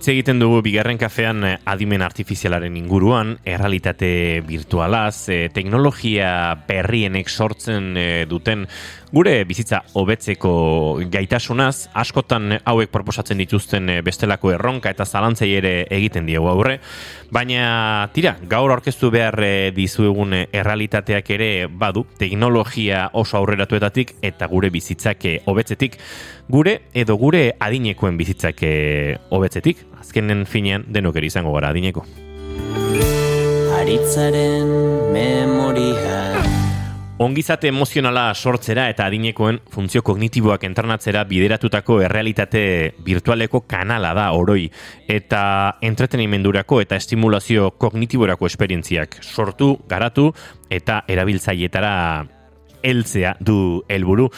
hitz egiten dugu bigarren kafean eh, adimen artifizialaren inguruan, errealitate virtualaz, e, teknologia berrienek sortzen e, duten gure bizitza hobetzeko gaitasunaz, askotan hauek proposatzen dituzten bestelako erronka eta zalantzei ere egiten diegu aurre, baina tira, gaur orkestu behar dizuegun errealitateak ere badu, teknologia oso aurreratuetatik eta gure bizitzak hobetzetik, gure edo gure adinekoen bizitzak hobetzetik, azkenen finean denok ere izango gara adineko. Aritzaren memoria Ongizate emozionala sortzera eta adinekoen funtzio kognitiboak entrenatzera bideratutako errealitate virtualeko kanala da oroi eta entretenimendurako eta estimulazio kognitiborako esperientziak sortu, garatu eta erabiltzaietara heltzea du helburu.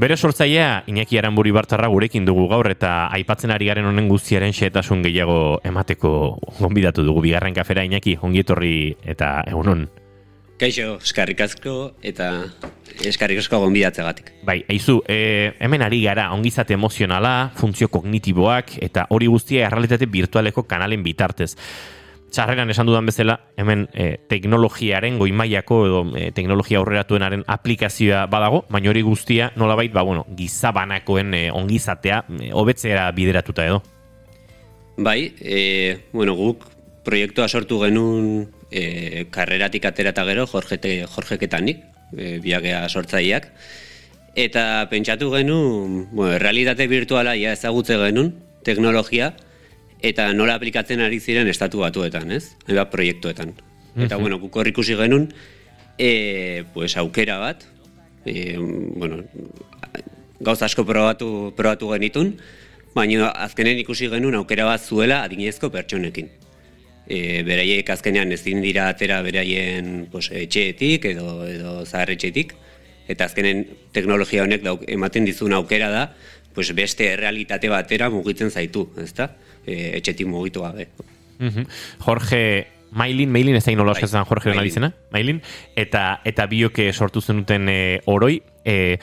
Bere sortzailea Iñaki Aranburi Bartarra gurekin dugu gaur eta aipatzen ari garen honen guztiaren xehetasun gehiago emateko gonbidatu dugu bigarren kafera Iñaki ongietorri eta egunon. Kaixo, eskarrik asko eta eskarrik asko gonbidatzegatik. Bai, eizu, e, hemen ari gara ongizate emozionala, funtzio kognitiboak eta hori guztia errealitate virtualeko kanalen bitartez txarreran esan dudan bezala, hemen e, teknologiaren goimaiako edo e, teknologia aurreratuenaren aplikazioa badago, baina hori guztia nolabait, ba, bueno, gizabanakoen e, ongizatea hobetzera bideratuta edo. Bai, e, bueno, guk proiektua sortu genuen e, karreratik atera eta gero, Jorge, Jorge Ketanik, e, biagea sortzaileak, eta pentsatu genuen, bueno, realitate virtuala ja ezagutze genuen, teknologia, eta nola aplikatzen ari ziren estatu batuetan, ez? Eba proiektuetan. Eta, bueno, kuko ikusi genuen, e, pues, aukera bat, e, bueno, gauz asko probatu, probatu genitun, baina azkenen ikusi genuen aukera bat zuela adinezko pertsonekin. E, beraiek azkenean ezin dira atera beraien pues, etxeetik edo, edo zaharretxetik, eta azkenen teknologia honek dauk, ematen dizun aukera da, pues, beste realitate batera mugitzen zaitu, ezta? e, etxetik mugitu gabe. Jorge Mailin, Mailin ez da inola bai. Jorge Mailin. Mailin, eta, eta bioke sortu zenuten e, oroi, e,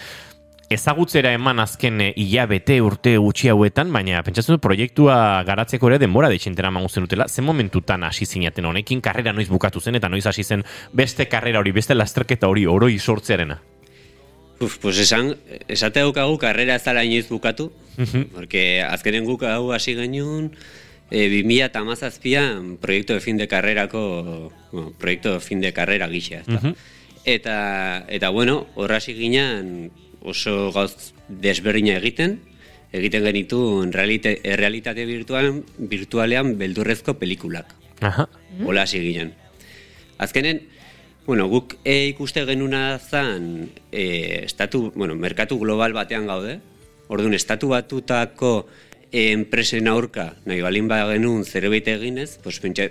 ezagutzera eman azken e, hilabete urte gutxi hauetan, baina pentsatzen dut proiektua garatzeko ere denbora deixentera eman zen dutela, zen momentutan hasi zinaten honekin, karrera noiz bukatu zen, eta noiz hasi zen beste karrera hori, beste lasterketa hori, oroi sortzearena. Uf, pues esan, esate daukagu karrera ez dara inoiz bukatu, porque azkenen guk hau hasi genuen, e, 2000 eta proiektu de fin de karrerako, bueno, proiektu de fin de karrera gixea. Eta, eta bueno, horra hasi ginen oso gauz desberdina egiten, egiten genitu realite, realitate virtualean, virtualean beldurrezko pelikulak. Aha. Hola hasi ginen. Azkenen, Bueno, guk e, ikuste genuna zan e, estatu, bueno, merkatu global batean gaude. Orduan, estatu batutako e, enpresen aurka, nahi balin ba genuen zerbait eginez, pues, pentsa,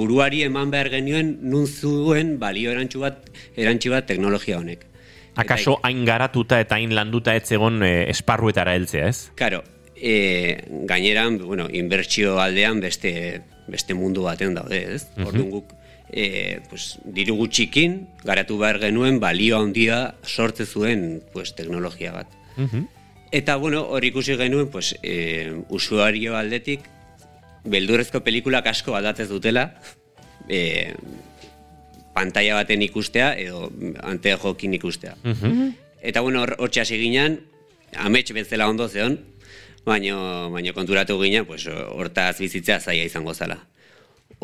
buruari eman behar genuen nun zuen balio erantzu bat, erantzu bat teknologia honek. Akaso hain garatuta eta hain landuta ez egon e, esparruetara heltzea, ez? Karo, e, gaineran, bueno, inbertsio aldean beste, beste mundu batean daude, ez? Uh Orduan guk, e, pues, diru gutxikin garatu behar genuen balio handia sortze zuen pues, teknologia bat. Eta bueno, hori ikusi genuen pues, e, usuario aldetik beldurrezko pelikulak asko aldatzez dutela e, pantalla baten ikustea edo antea jokin ikustea. Eta bueno, hor hasi ginen, amets bezala ondo zeon, baino, baino konturatu ginen, pues, hortaz bizitzea zaia izango zala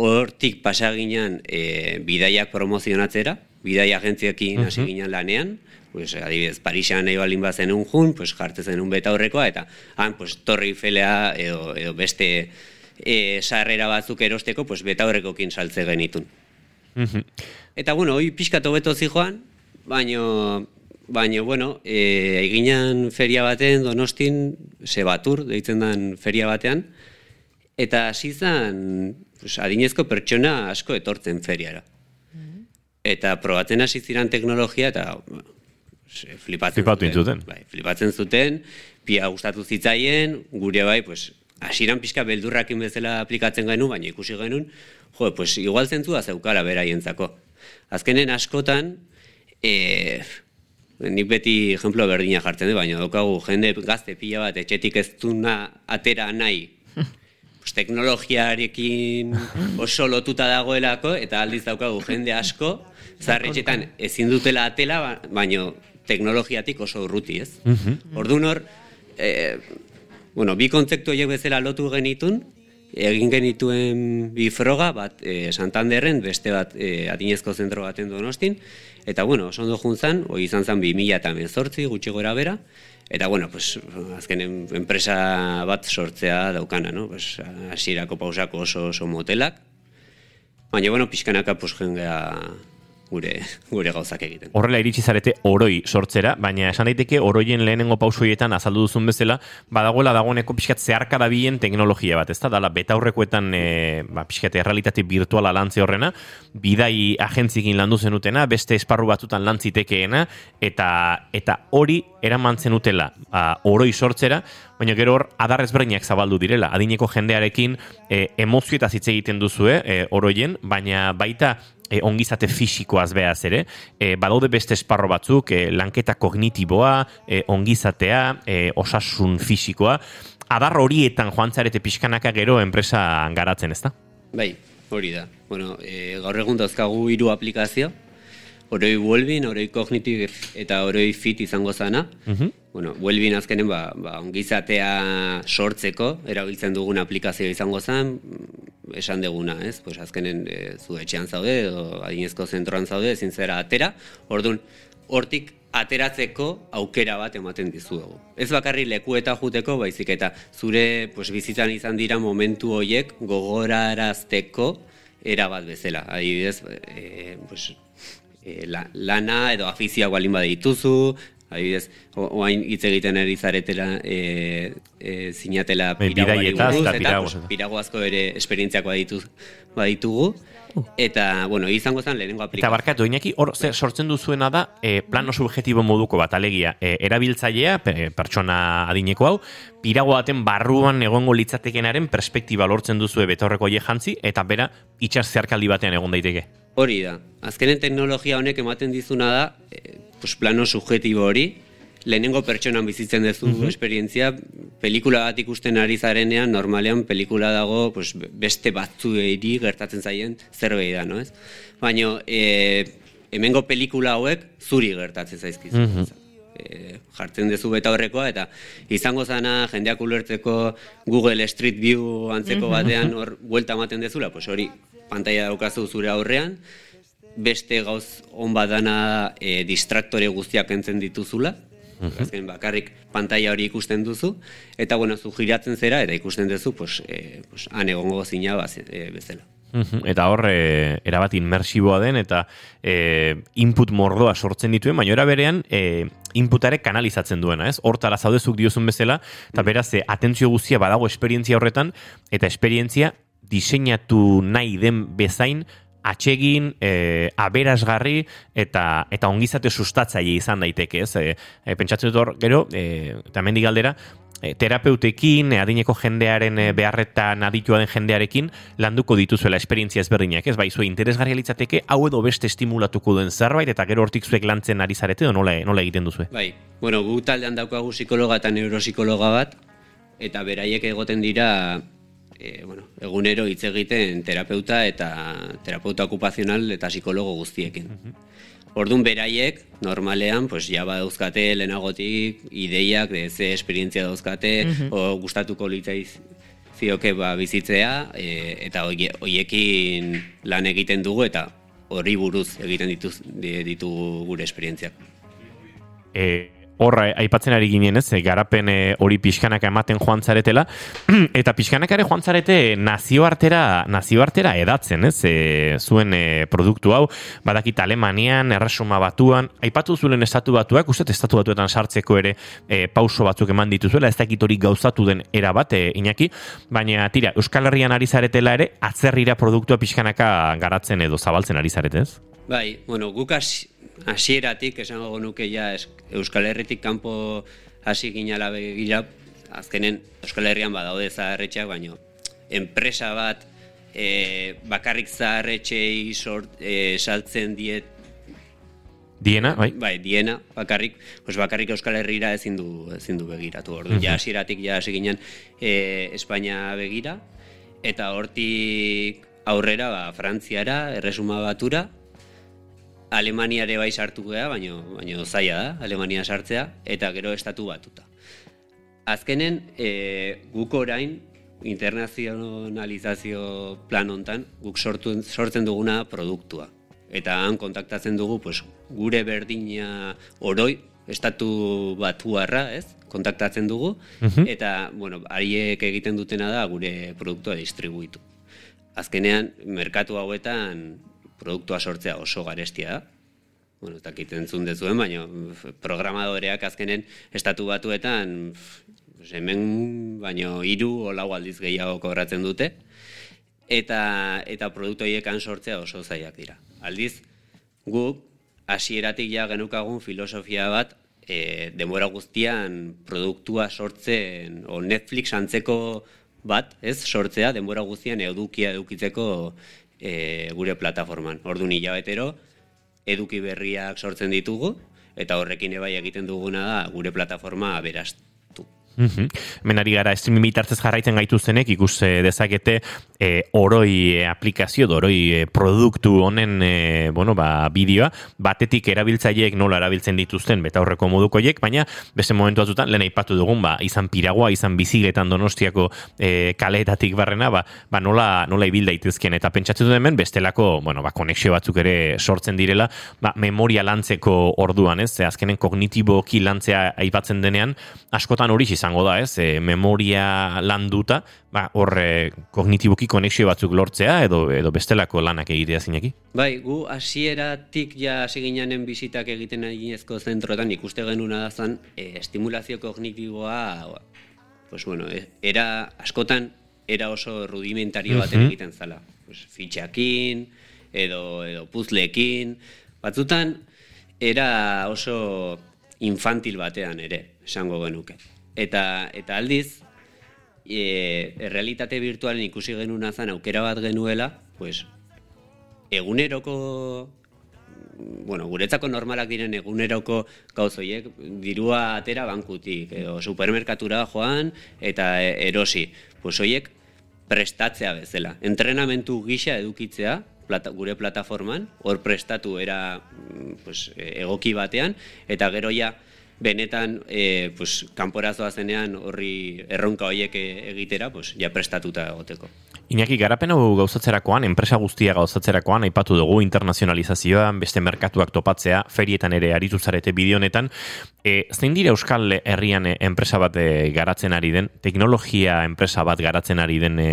hortik pasaginan e, bidaiak promozionatzera, bidaia agentziakin hasi ginen lanean, pues, adibidez, Parisean nahi balin bazen un jun, pues, jartzen zen un beta horrekoa, eta han, pues, torri felea edo, edo beste e, sarrera batzuk erosteko, pues, beta horrekokin saltze genitun. Eta, bueno, hoi pixkatu beto zijoan, baino, baino, bueno, e, eginan feria baten, donostin, sebatur, deitzen den feria batean, eta hasi pues, adinezko pertsona asko etortzen feriara. Eta probatzen hasi ziren teknologia eta flipatzen, zuten. Bai, flipatzen zuten, pia gustatu zitzaien, gure bai, pues, asiran pixka beldurrakin bezala aplikatzen genuen, baina ikusi genuen, jo, pues, igual zentzua zeukala beraientzako. Azkenen askotan, e, nik beti ejemplo berdina jartzen du, baina daukagu jende gazte pila bat etxetik ez duna atera nahi pues, teknologiarekin oso lotuta dagoelako, eta aldiz daukagu jende asko, zarretxetan ezin dutela atela, ba, baino teknologiatik oso urruti, ez? Orduan hor, e, bueno, bi kontzeptu horiek bezala lotu genitun, egin genituen bi froga, bat e, Santanderren, beste bat e, adinezko zentro baten donostin, eta bueno, oso ondo juntzan, hoi izan zen 2000 eta mezortzi, gutxi gora bera, eta bueno, pues, azken enpresa bat sortzea daukana, no? Pues, asierako pausako oso, oso motelak, baina bueno, pixkanaka pues, jengea gure gure gauzak egiten. Horrela iritsi zarete oroi sortzera, baina esan daiteke oroien lehenengo pausoietan azaldu duzun bezala, badagoela dagoeneko pixkat zeharka da teknologia bat, ezta? Dala betaurrekoetan e, ba, pixkat errealitate virtuala lantze horrena, bidai agentzikin landu zenutena, beste esparru batutan lantzitekeena, eta eta hori eraman zenutela ba, oroi sortzera, baina gero hor adar ezberdinak zabaldu direla. Adineko jendearekin e, emozio eta hitz egiten duzue e, oroien, baina baita e, ongizate fisikoaz behaz ere, e, badaude beste esparro batzuk, e, lanketa kognitiboa, e, ongizatea, e, osasun fisikoa, adar horietan joan zarete pixkanaka gero enpresa garatzen, ezta? Bai, hori da. Bueno, e, gaur egun dauzkagu hiru aplikazio, oroi Wellbeing, oroi Cognitive eta oroi Fit izango zana. Mm Bueno, Wellbeing azkenen ba, ba, ongizatea sortzeko, erabiltzen dugun aplikazio izango zen, esan deguna, ez? Pues azkenen e, zu etxean zaude, edo adinezko zentroan zaude, ezin zera atera, orduan, hortik ateratzeko aukera bat ematen dizuegu. Ez bakarri leku eta juteko, baizik eta zure pues, bizitzan izan dira momentu horiek gogorarazteko era bat bezala. Adibidez, e, pues, e, lana edo afizia gualin bade dituzu, adibidez, oain hitz egiten ari zaretela e, e, zinatela bai, piraguari buruz, eta piraguazko ere esperientziako badituz, baditugu, uh. eta, bueno, izango zen lehenengo aplikazio. Eta barkatu, inaki, hor, sortzen duzuena da, e, plano subjetibo moduko bat, alegia, e, erabiltzailea, pertsona adineko hau, pirago baten barruan egongo litzatekenaren perspektiba lortzen duzu betorreko je jantzi, eta bera, itxas zeharkaldi batean egon daiteke. Hori da. Azkenen teknologia honek ematen dizuna da, e, pues plano subjetibo hori, lehenengo pertsonan bizitzen duzu uh esperientzia, pelikula bat ikusten ari zarenean, normalean pelikula dago pues, beste batzu eri gertatzen zaien zerbait da, no ez? Baina, e, hemengo pelikula hauek zuri gertatzen zaizkizu. Uh jartzen dezu beta horrekoa, eta izango zana jendeak ulertzeko Google Street View antzeko batean hor buelta ematen dezula, pues hori pantalla daukazu zure aurrean, beste gauz on badana e, distraktore guztiak entzen dituzula, azken bakarrik pantalla hori ikusten duzu, eta bueno, zu giratzen zera, eta ikusten duzu, pues, e, pues, han egongo zina e, bezala. Eta hor, e, erabat inmersiboa den, eta e, input mordoa sortzen dituen, baina era berean, e, inputare kanalizatzen duena, ez? Hortara zaudezuk diozun bezala, eta beraz, e, atentzio guztia badago esperientzia horretan, eta esperientzia diseinatu nahi den bezain atsegin, e, aberasgarri eta eta ongizate sustatzaile izan daiteke, ez? E, e, pentsatzen dut hor, gero, e, eta mendik galdera, e, terapeutekin, adineko jendearen beharretan aditua den jendearekin, landuko dituzuela esperientzia ezberdinak, ez? Bai, zue interesgarria litzateke, hau edo beste estimulatuko duen zerbait, eta gero hortik zuek lantzen ari zarete, edo nola, nola egiten duzu? Bai, bueno, gu taldean daukagu psikologa eta neuropsikologa bat, eta beraiek egoten dira e, bueno, egunero hitz egiten terapeuta eta terapeuta okupazional eta psikologo guztiekin. Mm Orduan beraiek, normalean, pues, ja dauzkate lehenagotik ideiak, de ze esperientzia dauzkate, mm o gustatuko litzaiz zioke ba, bizitzea, e, eta hoiekin lan egiten dugu, eta horri buruz egiten dituz, ditugu gure esperientziak. E, horra aipatzen ari ginen ez, garapen eh, hori pixkanaka ematen joan zaretela, eta pixkanaka ere joan zarete nazioartera, nazioartera edatzen, ez, e, zuen e, produktu hau, badakit Alemanian, erresuma batuan, aipatu zuen estatu batuak, uste estatu batuetan sartzeko ere e, pauso batzuk eman dituzuela, ez dakit hori gauzatu den era bat, e, inaki, baina tira, Euskal Herrian ari zaretela ere, atzerrira produktua pixkanaka garatzen edo zabaltzen ari zaretez? Bai, bueno, gukas hasieratik esango nuke ja Euskal Herritik kanpo hasi ginala begira, azkenen Euskal Herrian badaude zaharretxeak, baino enpresa bat e, bakarrik zaharretxei sort, e, saltzen diet Diena, bai? Bai, diena, bakarrik, pues bakarrik Euskal Herrira ezin du, ezin du begiratu. Ordu, ja hasieratik ja hasi ginen e, Espainia begira, eta hortik aurrera ba, Frantziara, erresuma batura, Alemaniare bai sartu gea, baino, baino zaila da, Alemania sartzea, eta gero estatu batuta. Azkenen, e, guk orain, internazionalizazio plan hontan, guk sortu, sortzen duguna produktua. Eta han kontaktatzen dugu, pues, gure berdina oroi, estatu batuarra, ez? Kontaktatzen dugu, mhm. eta, bueno, hariek egiten dutena da gure produktua distribuitu. Azkenean, merkatu hauetan, produktua sortzea oso garestia da. Bueno, ez dakit entzun dezuen, baina programadoreak azkenen estatu batuetan hemen baino hiru o lau aldiz gehiago kobratzen dute eta eta produktu hoiekan sortzea oso zailak dira. Aldiz guk hasieratik ja genukagun filosofia bat e, denbora guztian produktua sortzen o Netflix antzeko bat, ez, sortzea denbora guztian edukia edukitzeko e, gure plataforman. Ordu nila betero, eduki berriak sortzen ditugu, eta horrekin ebai egiten duguna da gure plataforma beraztu. Menari gara, streaming bitartez jarraitzen gaituztenek ikus dezakete e, oroi e, aplikazio, oroi produktu honen e, bueno, ba, bideoa, batetik erabiltzaileek nola erabiltzen dituzten beta horreko modukoiek, baina beste momentu batzutan, lehen aipatu dugun, ba, izan piragoa, izan bizigetan donostiako e, kaleetatik barrena, ba, ba nola, nola ibil daitezkien, eta pentsatzen dut hemen, bestelako, bueno, ba, konexio batzuk ere sortzen direla, ba, memoria lantzeko orduan, ez, azkenen kognitiboki lantzea aipatzen denean, askotan hori izango da, ez, e, memoria landuta, ba, hor e, kognitiboki konexio batzuk lortzea edo edo bestelako lanak egitea zineki? Bai, gu hasieratik ja hasi ginenanen bizitak egiten eginezko zentroetan ikuste genuna da zan, e, estimulazio kognitiboa pues bueno, e, era askotan era oso rudimentario baten egiten zala. Pues, fitxakin, edo, edo puzlekin, batzutan era oso infantil batean ere, esango genuke. Eta, eta aldiz, e, realitate virtualen ikusi genuna zan aukera bat genuela, pues, eguneroko bueno, guretzako normalak diren eguneroko gauzoiek dirua atera bankutik edo supermerkatura joan eta erosi. Pues hoiek prestatzea bezala. Entrenamentu gisa edukitzea plata, gure plataforman, hor prestatu era pues, egoki batean eta gero ja benetan e, pues, kanporazoa zenean horri erronka horiek egitera, pues, ja prestatuta egoteko. Iñaki, garapen hau gauzatzerakoan, enpresa guztia gauzatzerakoan, aipatu dugu internazionalizazioa, beste merkatuak topatzea, ferietan ere aritu zarete bideonetan. E, zein dira Euskal Herrian enpresa bat e, garatzen ari den, teknologia enpresa bat garatzen ari den e,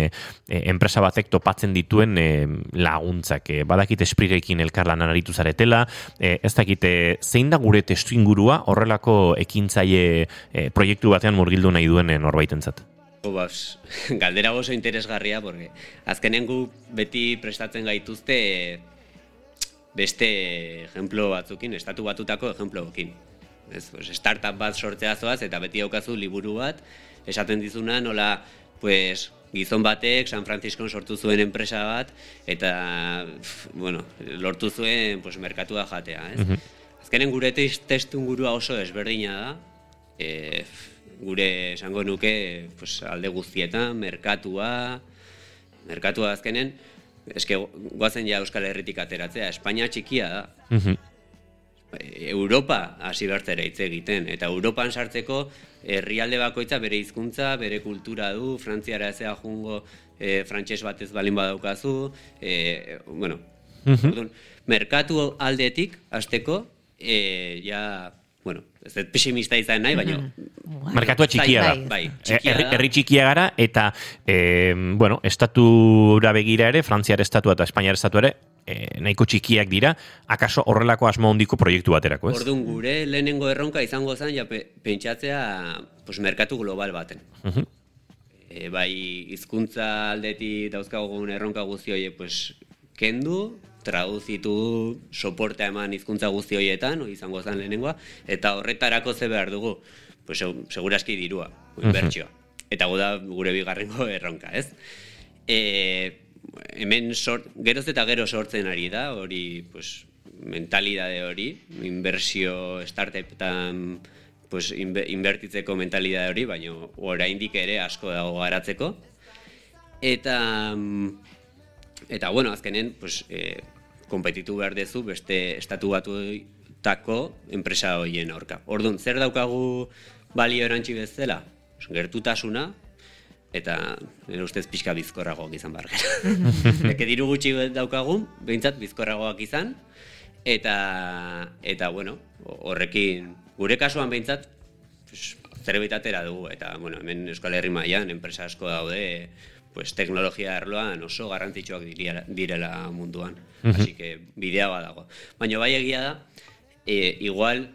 e, enpresa batek topatzen dituen e, laguntzak? E, badakit esprirekin elkarlanan aritu zaretela, e, ez dakite zein da gure testu ingurua horrelako ekintzaile e, proiektu batean murgildu nahi duen norbaitentzat? Bas, galdera oso interesgarria, porque azkenen gu beti prestatzen gaituzte beste ejemplo batzukin, estatu batutako ejemplo bakin. Ez, pues, startup bat sortzea zoaz, eta beti daukazu liburu bat, esaten dizuna nola, pues, gizon batek San Francisco sortu zuen enpresa bat, eta, bueno, lortu zuen, pues, merkatua jatea, ez? Mm Azkenen gure testun gurua oso desberdina da, e, gure esango nuke pues, alde guztietan, merkatua, merkatua azkenen, eske guazen ja Euskal Herritik ateratzea, Espainia txikia da. Mhm. Europa hasi bertzera hitz egiten, eta Europan sartzeko herrialde bakoitza bere hizkuntza, bere kultura du, Frantziara ezea jungo e, frantses batez balin badaukazu, e, bueno, mm merkatu aldetik, azteko, e, ja bueno, ez dut pesimista izan nahi, baina... Mm Merkatua txikia da. Bai, txikia da. Herri txikia gara, eta, e, bueno, estatura begira ere, Frantziar estatua eta Espainiar estatua ere, e, nahiko txikiak dira, akaso horrelako asmo hondiko proiektu baterako, ez? Orduan gure lehenengo erronka izango zen, ja, pentsatzea, pues, merkatu global baten. Uh bai, hizkuntza aldeti dauzkagun erronka guzti hori, pues, kendu, traduzitu soportea eman hizkuntza guzti horietan, izango zen lehenengoa, eta horretarako ze behar dugu, pues, seguraski dirua, inbertsioa. Eta da gure bigarrengo erronka, ez? E, hemen sort, geroz eta gero sortzen ari da, hori, pues, mentalidade hori, inbertsio startupetan pues, inbertitzeko mentalidade hori, baina oraindik ere asko dago garatzeko. Eta, mm, eta bueno, azkenen, pues, e, kompetitu behar dezu beste estatu batu tako enpresa hoien aurka. Orduan, zer daukagu balio erantzi bezala? Gertutasuna, eta nire ustez pixka bizkorragoak izan behar gara. Eke diru gutxi daukagun, behintzat bizkorragoak izan, eta, eta bueno, horrekin, gure kasuan behintzat, zerbait dugu, eta, bueno, hemen Euskal Herri mailan enpresa asko daude, pues, teknologia erloan oso garrantzitsuak direla munduan. Uh Así que bidea badago. Baina bai egia da, e, igual,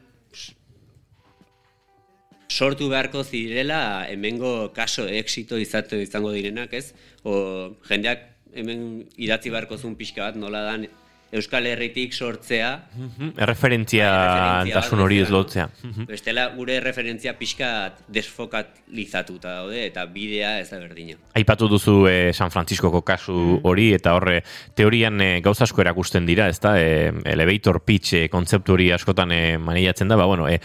sortu beharko zirela hemengo kaso exito izatu izango direnak, ez? O jendeak hemen idatzi beharko zuen pixka bat nola dan Euskal Herritik sortzea. Erreferentzia tasun hori ez lotzea. Bestela, gure referentzia pixka desfokalizatuta daude eta bidea ez da berdina. Aipatu duzu eh, San Franciscoko kasu mm. hori eta horre teorian e, gauza asko erakusten dira, ezta? E, elevator pitch e, kontzeptu hori askotan e, maniatzen da, ba, bueno, e,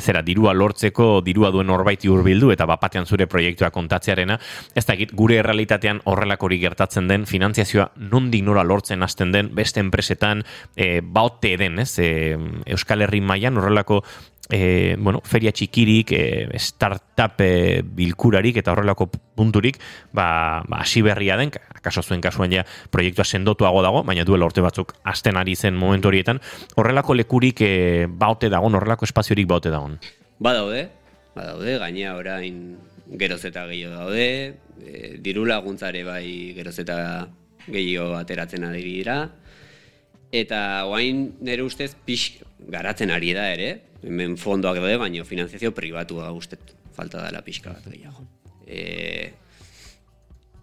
zera, dirua lortzeko, dirua duen horbaiti hurbildu eta bapatean zure proiektua kontatzearena, ez da gure realitatean horrelakori gertatzen den, finantziazioa nondik nora lortzen hasten den, beste enpresa enpresetan e, baote den, ez? E, Euskal Herri mailan horrelako e, bueno, feria txikirik, e, startup e, bilkurarik eta horrelako punturik, ba, ba hasi berria den, akaso zuen kasuan ja proiektua sendotuago dago, baina duela urte batzuk asten ari zen momentu horietan, horrelako lekurik e, baote dago, horrelako espaziorik baote dago. Badaude, badaude, gainea orain geroz eta gehiago daude, e, diru laguntzare bai geroz eta gehiago ateratzen adiri dira, Eta oain nire ustez pix garatzen ari da ere, hemen fondoak daude, baina finanziazio pribatua ustez falta dela pixka bat gehiago. E,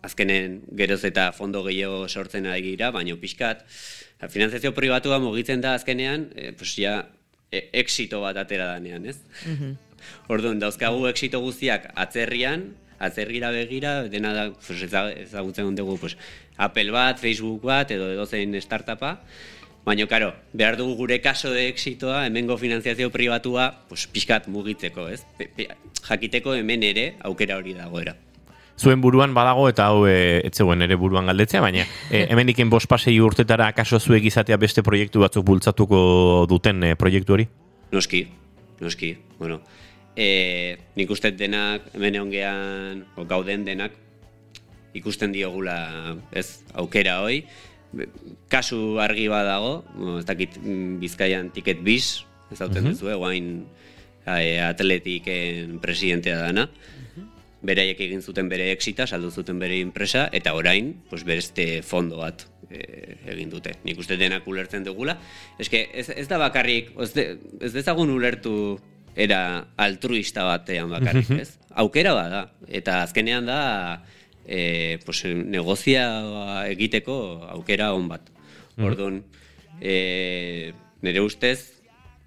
azkenen geroz eta fondo gehiago sortzen ari gira, baina pixkat, finanziazio pribatua mugitzen da azkenean, e, pues ja, e, exito bat atera danean, ez? Mm Orduan, dauzkagu exito guztiak atzerrian, atzergira begira, dena da, pues, ezagutzen dugu, pues, Apple bat, Facebook bat, edo edo zein startupa, Baina, karo, behar dugu gure kaso de exitoa, hemengo finanziazio pribatua, pues, pixkat mugitzeko, ez? jakiteko hemen ere aukera hori dagoera. Zuen buruan badago eta hau e, etzegoen ere buruan galdetzea, baina e, hemen iken bost pasei urtetara kaso zuek izatea beste proiektu batzuk bultzatuko duten e, proiektu hori? Noski, noski, bueno. E, nik uste denak, hemen ongean, gauden denak, ikusten diogula, ez, aukera hoi, kasu argi badago, ez dakit mm, Bizkaian tiket biz, ez dauten mm -hmm. guain e, atletiken presidentea dana, mm beraiek egin zuten bere exita, saldu zuten bere enpresa, eta orain, pues, bereste fondo bat e, egin dute. Nik uste denak ulertzen dugula. Ez, ez, ez da bakarrik, ez, de, ez dezagun ulertu era altruista batean bakarrik, ez? Aukera bada, eta azkenean da, e, pues, negozia egiteko aukera on bat. Mm. Orduan, e, nire ustez,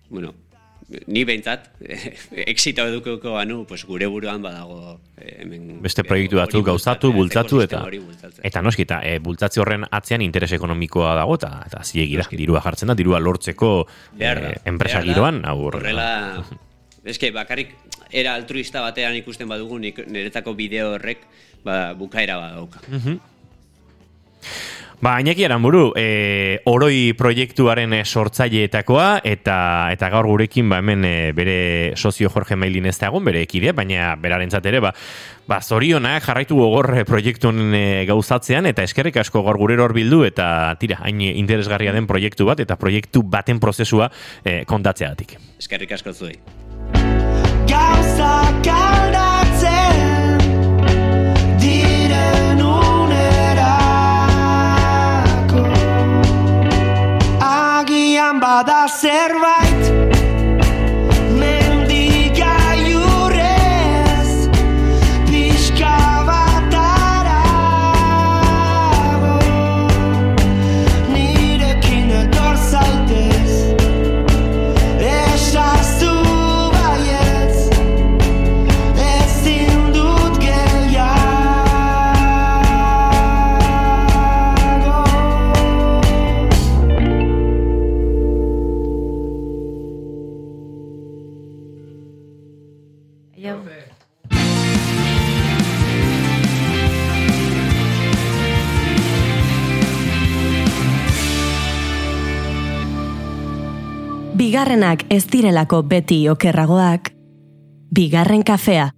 bueno, ni behintzat, exito edukeko banu, pues, gure buruan badago e, hemen... Beste proiektu batzu gauzatu, bultzatu, eta eta noski, eta e, bultzatze horren atzean interes ekonomikoa dago, eta, eta ziegira, dirua jartzen da, dirua lortzeko e, enpresa giroan, horrela... Eske, bakarrik, era altruista batean ikusten badugu, niretzako bideo horrek, ba, bukaera badauka. Mm -hmm. Ba, Iñaki Aramburu, e, oroi proiektuaren e, sortzaileetakoa eta eta gaur gurekin ba, hemen e, bere sozio Jorge Mailin ez dagoen, bere ekide, baina berarentzat ere, ba, ba zorionak jarraitu gogor proiektu e, gauzatzean eta eskerrik asko gaur gurero hor bildu eta tira, hain interesgarria den proiektu bat eta proiektu baten prozesua e, kontatzeatik. Eskerrik asko zuei. Gauza kaldatzen bada zerbait ez direlako beti okerragoak, bigarren kafea.